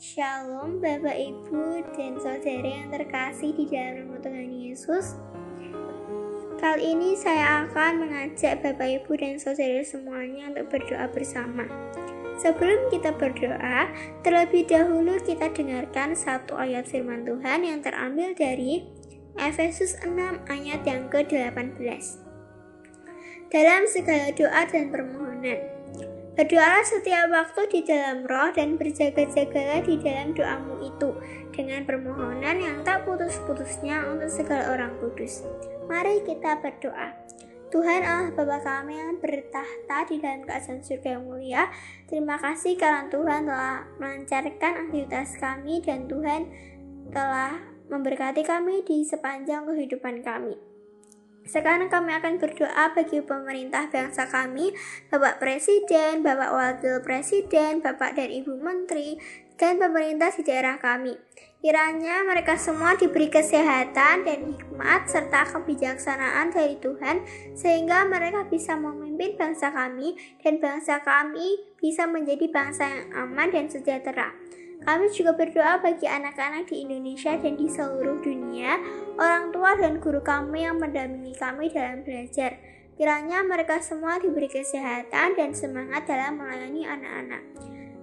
Shalom Bapak Ibu dan Saudara yang terkasih di dalam nama Tuhan Yesus. Kali ini saya akan mengajak Bapak Ibu dan Saudara semuanya untuk berdoa bersama. Sebelum kita berdoa, terlebih dahulu kita dengarkan satu ayat firman Tuhan yang terambil dari Efesus 6 ayat yang ke-18 Dalam segala doa dan permohonan Berdoalah setiap waktu di dalam roh dan berjaga-jagalah di dalam doamu itu dengan permohonan yang tak putus-putusnya untuk segala orang kudus. Mari kita berdoa. Tuhan Allah Bapa kami yang bertahta di dalam keadaan surga yang mulia, terima kasih karena Tuhan telah melancarkan aktivitas kami dan Tuhan telah memberkati kami di sepanjang kehidupan kami. Sekarang kami akan berdoa bagi pemerintah bangsa kami, Bapak Presiden, Bapak Wakil Presiden, Bapak dan Ibu Menteri, dan pemerintah di daerah kami. Kiranya mereka semua diberi kesehatan dan hikmat serta kebijaksanaan dari Tuhan sehingga mereka bisa memimpin bangsa kami dan bangsa kami bisa menjadi bangsa yang aman dan sejahtera. Kami juga berdoa bagi anak-anak di Indonesia dan di seluruh dunia, orang tua dan guru kami yang mendampingi kami dalam belajar. Kiranya mereka semua diberi kesehatan dan semangat dalam melayani anak-anak.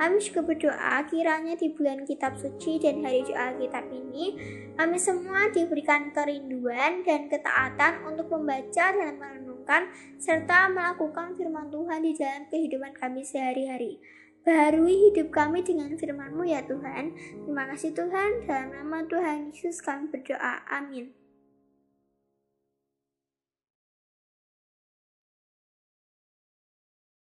Kami juga berdoa kiranya di bulan kitab suci dan hari doa kitab ini, kami semua diberikan kerinduan dan ketaatan untuk membaca dan merenungkan serta melakukan firman Tuhan di dalam kehidupan kami sehari-hari. Baharui hidup kami dengan firman-Mu ya Tuhan. Terima kasih Tuhan, dalam nama Tuhan Yesus kami berdoa. Amin.